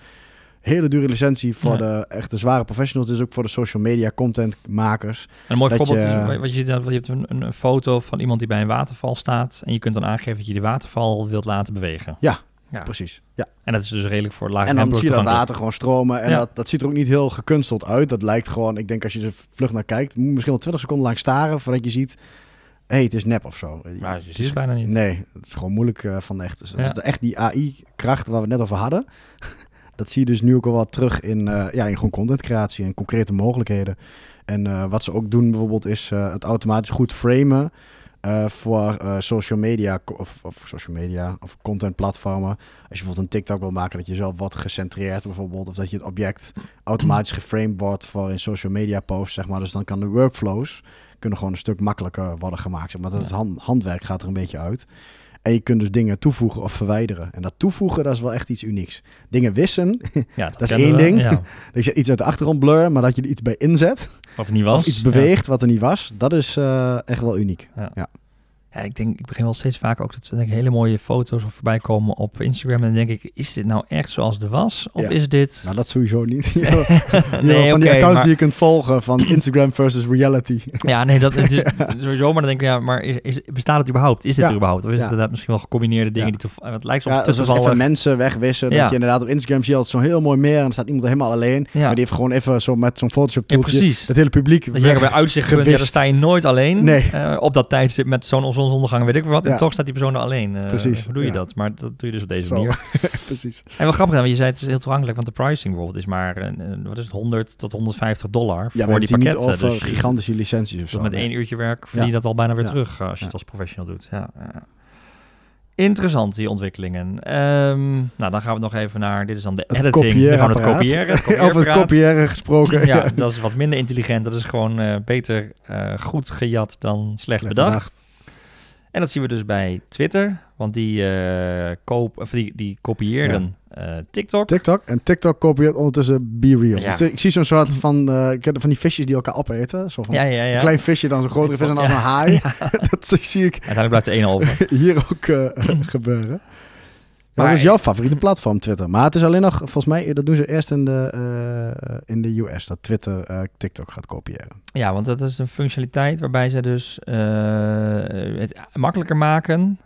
Speaker 2: hele dure licentie voor de echte zware professionals. Is ook voor de social media content makers.
Speaker 1: En een mooi voorbeeld,
Speaker 2: je-
Speaker 1: wat je ziet, dat je hebt een, een foto van iemand die bij een waterval staat. En je kunt dan aangeven dat je die waterval wilt laten bewegen.
Speaker 2: Ja,
Speaker 1: Ja.
Speaker 2: Precies. Ja.
Speaker 1: En dat is dus redelijk voor laag
Speaker 2: En dan zie je dat water gewoon stromen. En
Speaker 1: Ja.
Speaker 2: dat, dat ziet er ook niet heel gekunsteld uit. Dat lijkt gewoon, ik denk als je er vlug naar kijkt, moet misschien wel 20 seconden lang staren voordat je ziet, hé, het is nep of zo.
Speaker 1: Maar je
Speaker 2: Het
Speaker 1: ziet
Speaker 2: is-
Speaker 1: het bijna niet.
Speaker 2: Nee, het is gewoon moeilijk eh, van echt. Dus dat
Speaker 1: Ja.
Speaker 2: is echt die AI-kracht waar we het net over hadden. (laughs) dat zie je dus nu ook al wat terug in, eh, ja, in gewoon contentcreatie en concrete mogelijkheden. En eh, wat ze ook doen bijvoorbeeld is het automatisch goed framen eh, voor eh, social media of, of social media of contentplatformen. Als je bijvoorbeeld een TikTok wil maken dat je zelf wordt gecentreerd bijvoorbeeld of dat je het object automatisch geframed wordt voor in social media posts zeg maar. Dus dan kan de workflows kunnen gewoon een stuk makkelijker worden gemaakt. Zeg maar dat het hand- handwerk gaat er een beetje uit. En je kunt dus dingen toevoegen of verwijderen. En dat toevoegen, dat is wel echt iets unieks. Dingen wissen, (laughs)
Speaker 1: Ja,
Speaker 2: is
Speaker 1: kennen
Speaker 2: één
Speaker 1: we.
Speaker 2: ding.
Speaker 1: Ja, (laughs)
Speaker 2: dat je iets uit de achtergrond blur, maar dat je er iets bij inzet.
Speaker 1: wat er niet was.
Speaker 2: of iets
Speaker 1: Ja.
Speaker 2: beweegt wat er niet was. Dat is eh, echt wel uniek.
Speaker 1: Ja, ik denk, ik begin wel steeds vaak ook dat denk ik, hele mooie foto's of voorbij komen op Instagram. En dan denk ik, is dit nou echt zoals het was? Of
Speaker 2: Ja.
Speaker 1: is dit...
Speaker 2: Nou, dat sowieso niet. (laughs) Ja,
Speaker 1: nee,
Speaker 2: van die accounts
Speaker 1: maar-
Speaker 2: die je kunt volgen van Instagram versus reality. (laughs)
Speaker 1: Ja, nee, dat het is (laughs) sowieso. Maar dan denk ik, ja, maar is, is, bestaat het überhaupt? Is dit
Speaker 2: Ja.
Speaker 1: er überhaupt? Of is
Speaker 2: Ja.
Speaker 1: het inderdaad misschien wel gecombineerde dingen
Speaker 2: Ja.
Speaker 1: die toevallig... Het lijkt soms
Speaker 2: Ja,
Speaker 1: toevallig.
Speaker 2: even mensen wegwissen.
Speaker 1: Ja.
Speaker 2: Dat je inderdaad op Instagram zie je altijd zo'n heel mooi meer. En dan staat iemand helemaal alleen.
Speaker 1: Ja.
Speaker 2: Maar die heeft gewoon even zo met zo'n Photoshop
Speaker 1: Ja,
Speaker 2: toeltje
Speaker 1: precies.
Speaker 2: het hele publiek
Speaker 1: Dat je bij uitzicht kunt, ja, daar sta je nooit alleen.
Speaker 2: Nee.
Speaker 1: Eh, op dat tijdstip met zo'n zonsondergang, weet ik wat. En
Speaker 2: Ja.
Speaker 1: toch staat die persoon er alleen. Eh,
Speaker 2: Precies,
Speaker 1: Hoe doe je
Speaker 2: ja.
Speaker 1: dat? Maar dat doe je dus op deze
Speaker 2: Zo.
Speaker 1: manier. (laughs)
Speaker 2: Precies.
Speaker 1: En wat grappig, want je zei het is heel toegankelijk, want de pricing bijvoorbeeld is maar een, een- wat is het, 100 tot 150 dollar
Speaker 2: Ja,
Speaker 1: voor
Speaker 2: we
Speaker 1: die
Speaker 2: het
Speaker 1: pakketten.
Speaker 2: over
Speaker 1: dus
Speaker 2: gigantische licenties of zo.
Speaker 1: met één uurtje werk verdien je dat al bijna weer terug eh, als je het als professional doet. Ja. Interessant, die ontwikkelingen. Ehm, nou, dan gaan we nog even naar, dit is dan de
Speaker 2: Het
Speaker 1: editing. Gewoon het
Speaker 2: kopieerapparaat.
Speaker 1: kopiëren. Het (laughs)
Speaker 2: Over het kopiëren gesproken.
Speaker 1: Ja, dat is wat minder intelligent. Dat is gewoon eh, beter eh, goed gejat dan slecht,
Speaker 2: Slecht
Speaker 1: bedacht. En dat zien we dus bij Twitter. Want die, eh, koop, of die, die kopieerden eh, TikTok.
Speaker 2: TikTok. En TikTok kopieert ondertussen Be Real.
Speaker 1: Ja.
Speaker 2: Dus ik zie zo'n soort van, ik heb van die visjes die elkaar opeten. Zo van
Speaker 1: Ja,
Speaker 2: een klein visje, dan zo'n grotere vis en dan zo'n haai. (laughs) dat zie ik
Speaker 1: Uiteindelijk blijft er één over.
Speaker 2: hier ook (clears throat) gebeuren.
Speaker 1: Maar-
Speaker 2: dat is jouw favoriete platform, Twitter. Maar het is alleen nog, volgens mij, dat doen ze eerst in de, eh, in de US, dat Twitter eh, TikTok gaat kopiëren.
Speaker 1: Ja, want dat is een functionaliteit waarbij ze dus eh, het makkelijker maken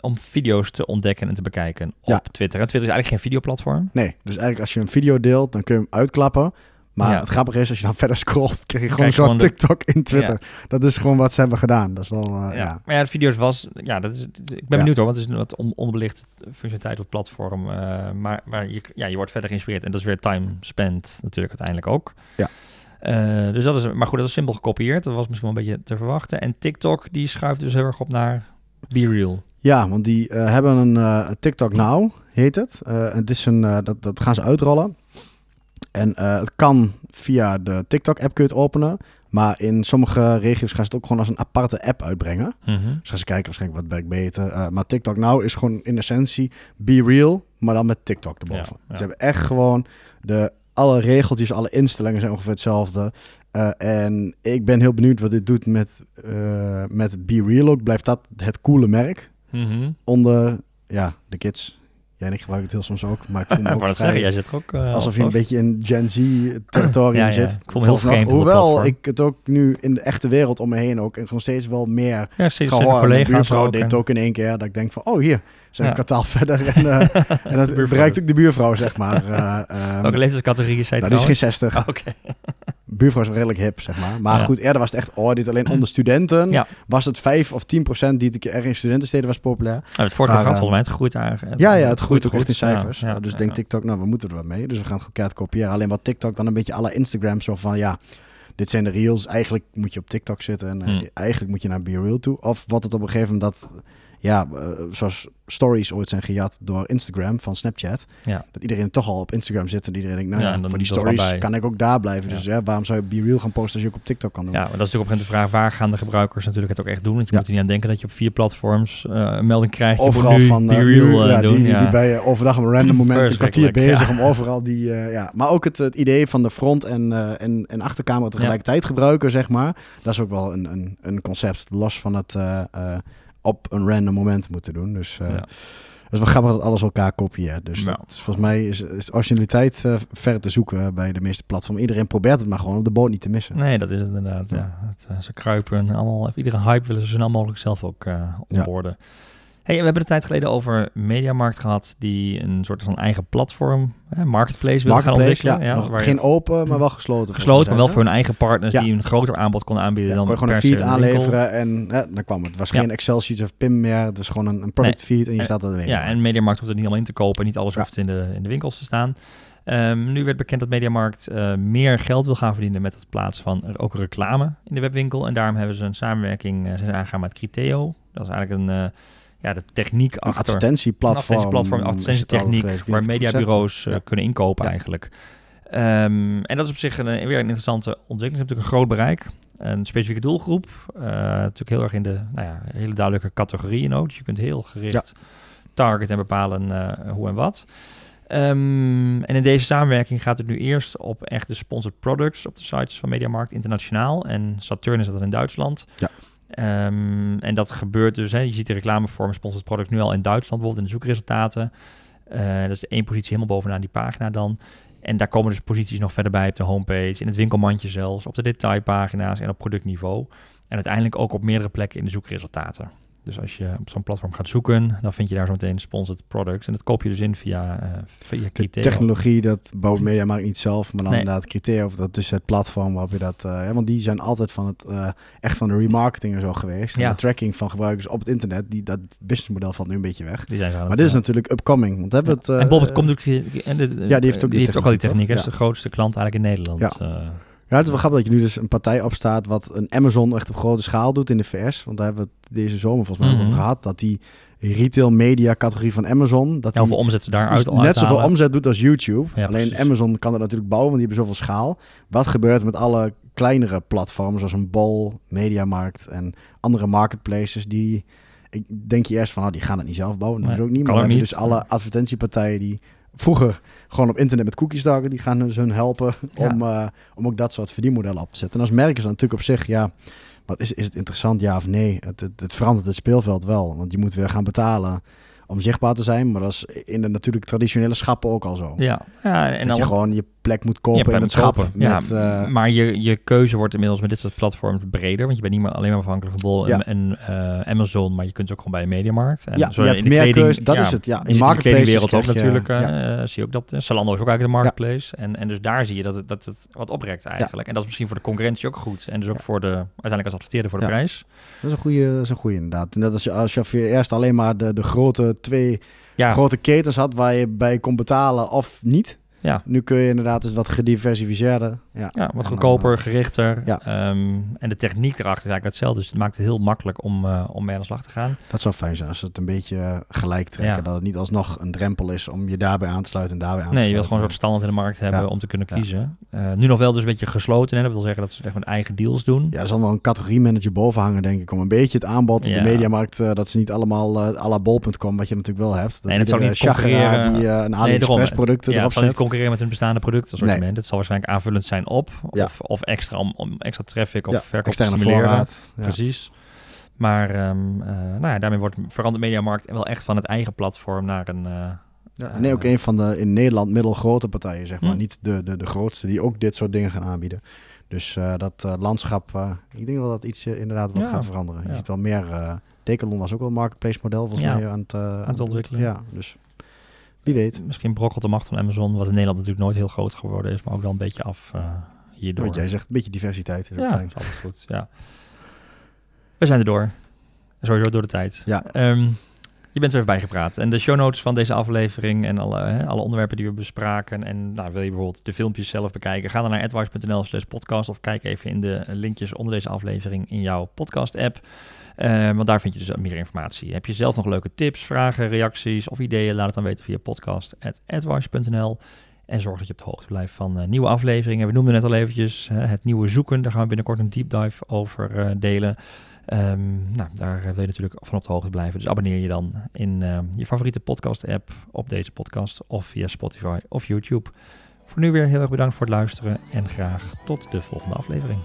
Speaker 1: om video's te ontdekken en te bekijken op
Speaker 2: Ja.
Speaker 1: Twitter. En Twitter is eigenlijk geen videoplatform.
Speaker 2: Nee, dus eigenlijk als je een video deelt, dan kun je hem uitklappen. Maar
Speaker 1: Ja.
Speaker 2: het grappige is, als je dan (laughs) verder scrolt, krijg je gewoon
Speaker 1: de-
Speaker 2: TikTok in Twitter. Dat is gewoon wat ze hebben gedaan. Dat is wel, eh,
Speaker 1: ja. Maar ja, de video's was... Ja, dat is, ik ben benieuwd hoor, want het is een wat on, onderbelicht functionaliteit op platform. eh, maar maar je, ja, je wordt verder geïnspireerd en dat is weer time spent natuurlijk uiteindelijk ook.
Speaker 2: Ja.
Speaker 1: Eh, dus dat is, maar goed, dat is simpel gekopieerd. Dat was misschien wel een beetje te verwachten. En TikTok, die schuift dus heel erg op naar Be Real.
Speaker 2: Ja, want die hebben een TikTok Now, heet het. Het is een, dat, dat gaan ze uitrollen. En eh, het kan via de TikTok-app kun je het openen. Maar in sommige regio's gaan ze het ook gewoon als een aparte app uitbrengen.
Speaker 1: Mhm.
Speaker 2: Dus gaan ze kijken waarschijnlijk wat werkt beter. Eh, maar TikTok Now is gewoon in essentie Be Real, maar dan met TikTok erboven.
Speaker 1: Ja, ja.
Speaker 2: Ze hebben echt gewoon de, alle regeltjes, alle instellingen zijn ongeveer hetzelfde. Eh, en ik ben heel benieuwd wat dit doet met, met Be Real ook. Blijft dat het coole merk
Speaker 1: Mhm.
Speaker 2: onder ja, de kids? Jij en ik gebruik het heel soms ook, maar ik voel me (laughs) ook vrij,
Speaker 1: zeggen, jij zit er ook eh,
Speaker 2: alsof je een beetje in Gen Z-territorium (clears throat)
Speaker 1: Ja, ja.
Speaker 2: zit.
Speaker 1: Ik voel me heel vreemd
Speaker 2: Hoewel ik het ook nu in de echte wereld om me heen ook en nog steeds wel meer
Speaker 1: Ja, steeds
Speaker 2: gehoord. Mijn buurvrouw
Speaker 1: ook.
Speaker 2: deed het ook in één keer. Dat ik denk van, oh hier, zijn
Speaker 1: Ja.
Speaker 2: een kwartaal (laughs) verder. En, eh, en dat bereikt ook de buurvrouw, zeg maar. Eh, ehm,
Speaker 1: Welke leeftijdscategorie zei
Speaker 2: nou, die is geen
Speaker 1: trouwens?
Speaker 2: 60.
Speaker 1: Ah, Oké. (laughs)
Speaker 2: Buurvrouw is wel redelijk hip, zeg maar. Maar
Speaker 1: Ja.
Speaker 2: goed, eerder was het echt, oh, dit alleen onder studenten.
Speaker 1: Ja.
Speaker 2: Was het 5 of 10 procent die er in studentensteden was populair.
Speaker 1: Nou, het vorige jaar
Speaker 2: eh,
Speaker 1: volgens mij. Het groeit eigenlijk.
Speaker 2: Ja, ja, het groeit ook
Speaker 1: goed.
Speaker 2: echt in cijfers.
Speaker 1: Ja,
Speaker 2: dus denk. TikTok, nou, we moeten er wat mee. Dus we gaan het elkaar kopiëren. Alleen wat TikTok dan een beetje alle Instagram zo van, ja, dit zijn de reels. Eigenlijk moet je op TikTok zitten en eh,
Speaker 1: Hmm.
Speaker 2: eigenlijk moet je naar Be Real toe. Of wat het op een gegeven moment dat, ja, eh, zoals stories ooit zijn gejat door Instagram van Snapchat.
Speaker 1: Ja.
Speaker 2: Dat iedereen toch al op Instagram zit en iedereen denkt, nou
Speaker 1: Ja,
Speaker 2: voor die stories kan ik ook daar blijven.
Speaker 1: Ja.
Speaker 2: Dus ja, waarom zou je Be Real gaan posten als je ook op TikTok kan doen?
Speaker 1: Ja, maar dat is natuurlijk op een gegeven moment de vraag, waar gaan de gebruikers natuurlijk het ook echt doen? Want je moet er niet aan denken dat je op vier platforms eh, een melding krijgt.
Speaker 2: overal
Speaker 1: nu
Speaker 2: van ja,
Speaker 1: doen.
Speaker 2: die, die bij je overdag op een random (laughs) moment een kwartier bezig om overal die ja maar ook het, het idee van de front en, en, en achtercamera tegelijkertijd gebruiken zeg maar dat is ook wel een, een, een concept los van het op een random moment moeten doen dus eh,
Speaker 1: Ja.
Speaker 2: is wel grappig dat alles elkaar kopieert dus
Speaker 1: Ja.
Speaker 2: dat volgens mij is, is originaliteit eh, ver te zoeken bij de meeste platformen iedereen probeert het maar gewoon om de boot niet te missen
Speaker 1: Nee, dat is het inderdaad. Ja.
Speaker 2: Ja.
Speaker 1: Het, eh, ze kruipen allemaal, iedere hype willen ze zo snel mogelijk zelf ook eh onboorden. Hey, we hebben een tijd geleden over Mediamarkt gehad, die een soort van eigen platform, hè, marketplace wil gaan
Speaker 2: ja,
Speaker 1: ontwikkelen.
Speaker 2: nog
Speaker 1: waar je-
Speaker 2: geen open maar wel gesloten
Speaker 1: gesloten, maar wel voor hun eigen partners
Speaker 2: Ja.
Speaker 1: die een groter aanbod konden aanbieden
Speaker 2: Ja,
Speaker 1: dan
Speaker 2: kon je gewoon een feed aanleveren en ja, dan kwam het. Het was
Speaker 1: Ja.
Speaker 2: geen Excel-sheet of PIM meer. Het was gewoon een, een product feed en je
Speaker 1: En-
Speaker 2: staat er
Speaker 1: Ja, en Mediamarkt hoeft het niet allemaal in te kopen. Niet alles
Speaker 2: Ja.
Speaker 1: hoeft in de, in de winkels te staan. Ehm, nu werd bekend dat Mediamarkt eh, meer geld wil gaan verdienen met het plaatsen van er ook reclame in de webwinkel. En daarom hebben ze een samenwerking eh, zijn aangegaan met Criteo. Dat is eigenlijk een, eh, ja, de techniek
Speaker 2: een
Speaker 1: achter
Speaker 2: advertentieplatform.
Speaker 1: Een advertentieplatform, advertentietechniek,
Speaker 2: geweest.
Speaker 1: Waar mediabureaus eh,
Speaker 2: Ja.
Speaker 1: kunnen inkopen
Speaker 2: Ja.
Speaker 1: eigenlijk. Ehm, en dat is op zich een, weer een interessante ontwikkeling. Ze hebben natuurlijk een groot bereik, een specifieke doelgroep. eh, natuurlijk heel erg in de nou ja, hele duidelijke categorieën ook. Dus je kunt heel gericht targeten en bepalen eh, hoe en wat. Ehm, en in deze samenwerking gaat het nu eerst op echte sponsored products op de sites van Mediamarkt internationaal. En Saturn is dat in Duitsland.
Speaker 2: Ja.
Speaker 1: Ehm, en dat gebeurt dus, hè, je ziet de reclamevorm sponsored products nu al in Duitsland, bijvoorbeeld in de zoekresultaten. Eh, dat is de één positie helemaal bovenaan die pagina dan. En daar komen dus posities nog verder bij op de homepage, in het winkelmandje zelfs, op de detailpagina's en op productniveau. En uiteindelijk ook op meerdere plekken in de zoekresultaten. Dus als je op zo'n platform gaat zoeken, dan vind je daar zo meteen sponsored products. En dat koop je dus in via, eh via
Speaker 2: De
Speaker 1: Criteo.
Speaker 2: technologie, dat bouwt Mediamarkt niet zelf, maar dan
Speaker 1: Nee.
Speaker 2: inderdaad Criteo, of dat is het platform waarop je dat... eh, ja, want die zijn altijd van het, eh, echt van de remarketing en zo geweest. En
Speaker 1: Ja.
Speaker 2: de tracking van gebruikers op het internet, die, dat businessmodel valt nu een beetje weg.
Speaker 1: Die zijn
Speaker 2: Maar
Speaker 1: het,
Speaker 2: dit is natuurlijk upcoming, want we hebben het... eh,
Speaker 1: en doet cre- en de,
Speaker 2: Ja, die heeft ook die
Speaker 1: die heeft ook al die techniek.
Speaker 2: toch?
Speaker 1: is de grootste klant eigenlijk in Nederland.
Speaker 2: Ja. Ja, het is wel grappig dat je nu dus een partij opstaat wat een Amazon echt op grote schaal doet in de VS. Want daar hebben we het deze zomer volgens mij ook
Speaker 1: Mhm.
Speaker 2: over gehad. Dat die retail media categorie van Amazon, dat
Speaker 1: Ja, hoeveel
Speaker 2: die
Speaker 1: omzet ze daaruit
Speaker 2: dus net zoveel omzet doet als YouTube.
Speaker 1: Ja,
Speaker 2: Alleen
Speaker 1: precies.
Speaker 2: Amazon kan dat natuurlijk bouwen, want die hebben zoveel schaal. Wat gebeurt met alle kleinere platforms zoals een Bol, Mediamarkt en andere marketplaces die... Ik denk je eerst van, nou, die gaan het niet zelf bouwen. Dat
Speaker 1: Nee,
Speaker 2: ook niet. Maar dus alle advertentiepartijen die vroeger gewoon op internet met cookies starten, die gaan dus hun helpen
Speaker 1: Ja.
Speaker 2: om, eh, om ook dat soort verdienmodellen op te zetten. En als merken ze dan natuurlijk op zich, ja, wat is, is het interessant, ja of nee? Het, het, het verandert het speelveld wel, want je moet weer gaan betalen om zichtbaar te zijn. Maar dat is in de natuurlijk traditionele schappen ook al zo.
Speaker 1: Ja, ja en
Speaker 2: dat
Speaker 1: dan
Speaker 2: je gewoon je plek moet kopen in
Speaker 1: bij
Speaker 2: het schap.
Speaker 1: kopen.
Speaker 2: Met,
Speaker 1: ja,
Speaker 2: eh,
Speaker 1: maar je, je keuze wordt inmiddels met dit soort platforms breder. Want je bent niet meer alleen maar afhankelijk van Bol
Speaker 2: Ja.
Speaker 1: en, en, eh, Amazon. Maar je kunt ze ook gewoon bij een mediamarkt. En
Speaker 2: ja,
Speaker 1: zo
Speaker 2: je
Speaker 1: in de
Speaker 2: meer
Speaker 1: kleding-
Speaker 2: keuze. Dat
Speaker 1: ja,
Speaker 2: is het. Ja, in
Speaker 1: in de kledingwereld ook
Speaker 2: je-
Speaker 1: natuurlijk. eh, zie je ook dat. Zalando is ook eigenlijk de marketplace. En, en dus daar zie je dat het, dat het wat oprekt eigenlijk. En dat is misschien voor de concurrentie ook goed. En dus ook voor de, uiteindelijk als adverteerder voor de prijs.
Speaker 2: Dat is een goede, dat is een goede inderdaad. Net als je, als je eerst alleen maar de, de grote twee
Speaker 1: Ja,
Speaker 2: grote ketens had waar je bij kon betalen of niet.
Speaker 1: Ja.
Speaker 2: Nu kun je inderdaad dus wat gediversifieerder. Ja,
Speaker 1: Ja, wat
Speaker 2: En dan,
Speaker 1: goedkoper, gerichter.
Speaker 2: ja.
Speaker 1: Ehm, en de techniek erachter is eigenlijk hetzelfde. Dus het maakt het heel makkelijk om, eh, om mee aan de slag te gaan.
Speaker 2: Dat zou fijn zijn als ze het een beetje eh, gelijk trekken.
Speaker 1: Ja.
Speaker 2: Dat het niet alsnog een drempel is om je daarbij aan te sluiten en daarbij aan te
Speaker 1: Nee, je
Speaker 2: sluiten.
Speaker 1: wilt gewoon een soort standaard in de markt hebben
Speaker 2: Ja.
Speaker 1: om te kunnen kiezen. Eh, nu nog wel dus een beetje gesloten. Hè? Dat wil zeggen dat ze echt met eigen deals doen.
Speaker 2: Ja, er zal wel een categoriemanager boven hangen, denk ik. Om een beetje het aanbod
Speaker 1: Ja.
Speaker 2: de mediamarkt, eh, dat ze niet allemaal eh à la bol.com, wat je natuurlijk wel hebt. Dat
Speaker 1: Nee, het
Speaker 2: iedere
Speaker 1: niet concurreren.
Speaker 2: die eh, een
Speaker 1: Nee,
Speaker 2: AliExpress
Speaker 1: daarom.
Speaker 2: producten erop zet.
Speaker 1: Concurreren met hun bestaande productassortiment. Het zal waarschijnlijk aanvullend zijn op.
Speaker 2: Ja.
Speaker 1: Of, of extra om, om extra traffic of
Speaker 2: Ja,
Speaker 1: verkoop te
Speaker 2: externe
Speaker 1: stimuleren.
Speaker 2: voorraad. Ja.
Speaker 1: Precies. Maar ehm, eh, nou ja, daarmee wordt verandert Mediamarkt wel echt van het eigen platform naar een... eh,
Speaker 2: Ja, nee, ook een van de in Nederland middelgrote partijen, zeg maar.
Speaker 1: Hm.
Speaker 2: Niet de, de, de grootste die ook dit soort dingen gaan aanbieden. Dus eh, dat landschap, eh, ik denk wel dat iets inderdaad wat
Speaker 1: Ja,
Speaker 2: gaat veranderen.
Speaker 1: ja.
Speaker 2: Je ziet wel meer, eh Decathlon was ook wel een marketplace model volgens
Speaker 1: Ja,
Speaker 2: mij aan het, aan
Speaker 1: het ontwikkelen.
Speaker 2: Ja, dus wie weet.
Speaker 1: misschien brokkelt de macht van Amazon, wat in Nederland natuurlijk nooit heel groot geworden is, maar ook wel een beetje af eh, hierdoor.
Speaker 2: Wat jij zegt, een beetje diversiteit is ook
Speaker 1: ja,
Speaker 2: fijn.
Speaker 1: is altijd goed. Ja. We zijn er door. Sowieso door de tijd.
Speaker 2: Ja.
Speaker 1: Ehm, Je bent er even bijgepraat. En de show notes van deze aflevering en alle, hè, alle onderwerpen die we bespraken. En nou, wil je bijvoorbeeld de filmpjes zelf bekijken? Ga dan naar advice.nl slash podcast of kijk even in de linkjes onder deze aflevering in jouw podcast app. Uh, want daar vind je dus meer informatie. Heb je zelf nog leuke tips, vragen, reacties of ideeën? Laat het dan weten via podcast.advice.nl. En zorg dat je op de hoogte blijft van uh, nieuwe afleveringen. We noemden net al eventjes het nieuwe zoeken. Daar gaan we binnenkort een deep dive over delen. Um, nou, daar wil je natuurlijk van op de hoogte blijven. Dus abonneer je dan in je favoriete podcast-app op deze podcast of via Spotify of YouTube. Voor nu weer heel erg bedankt voor het luisteren en graag tot de volgende aflevering.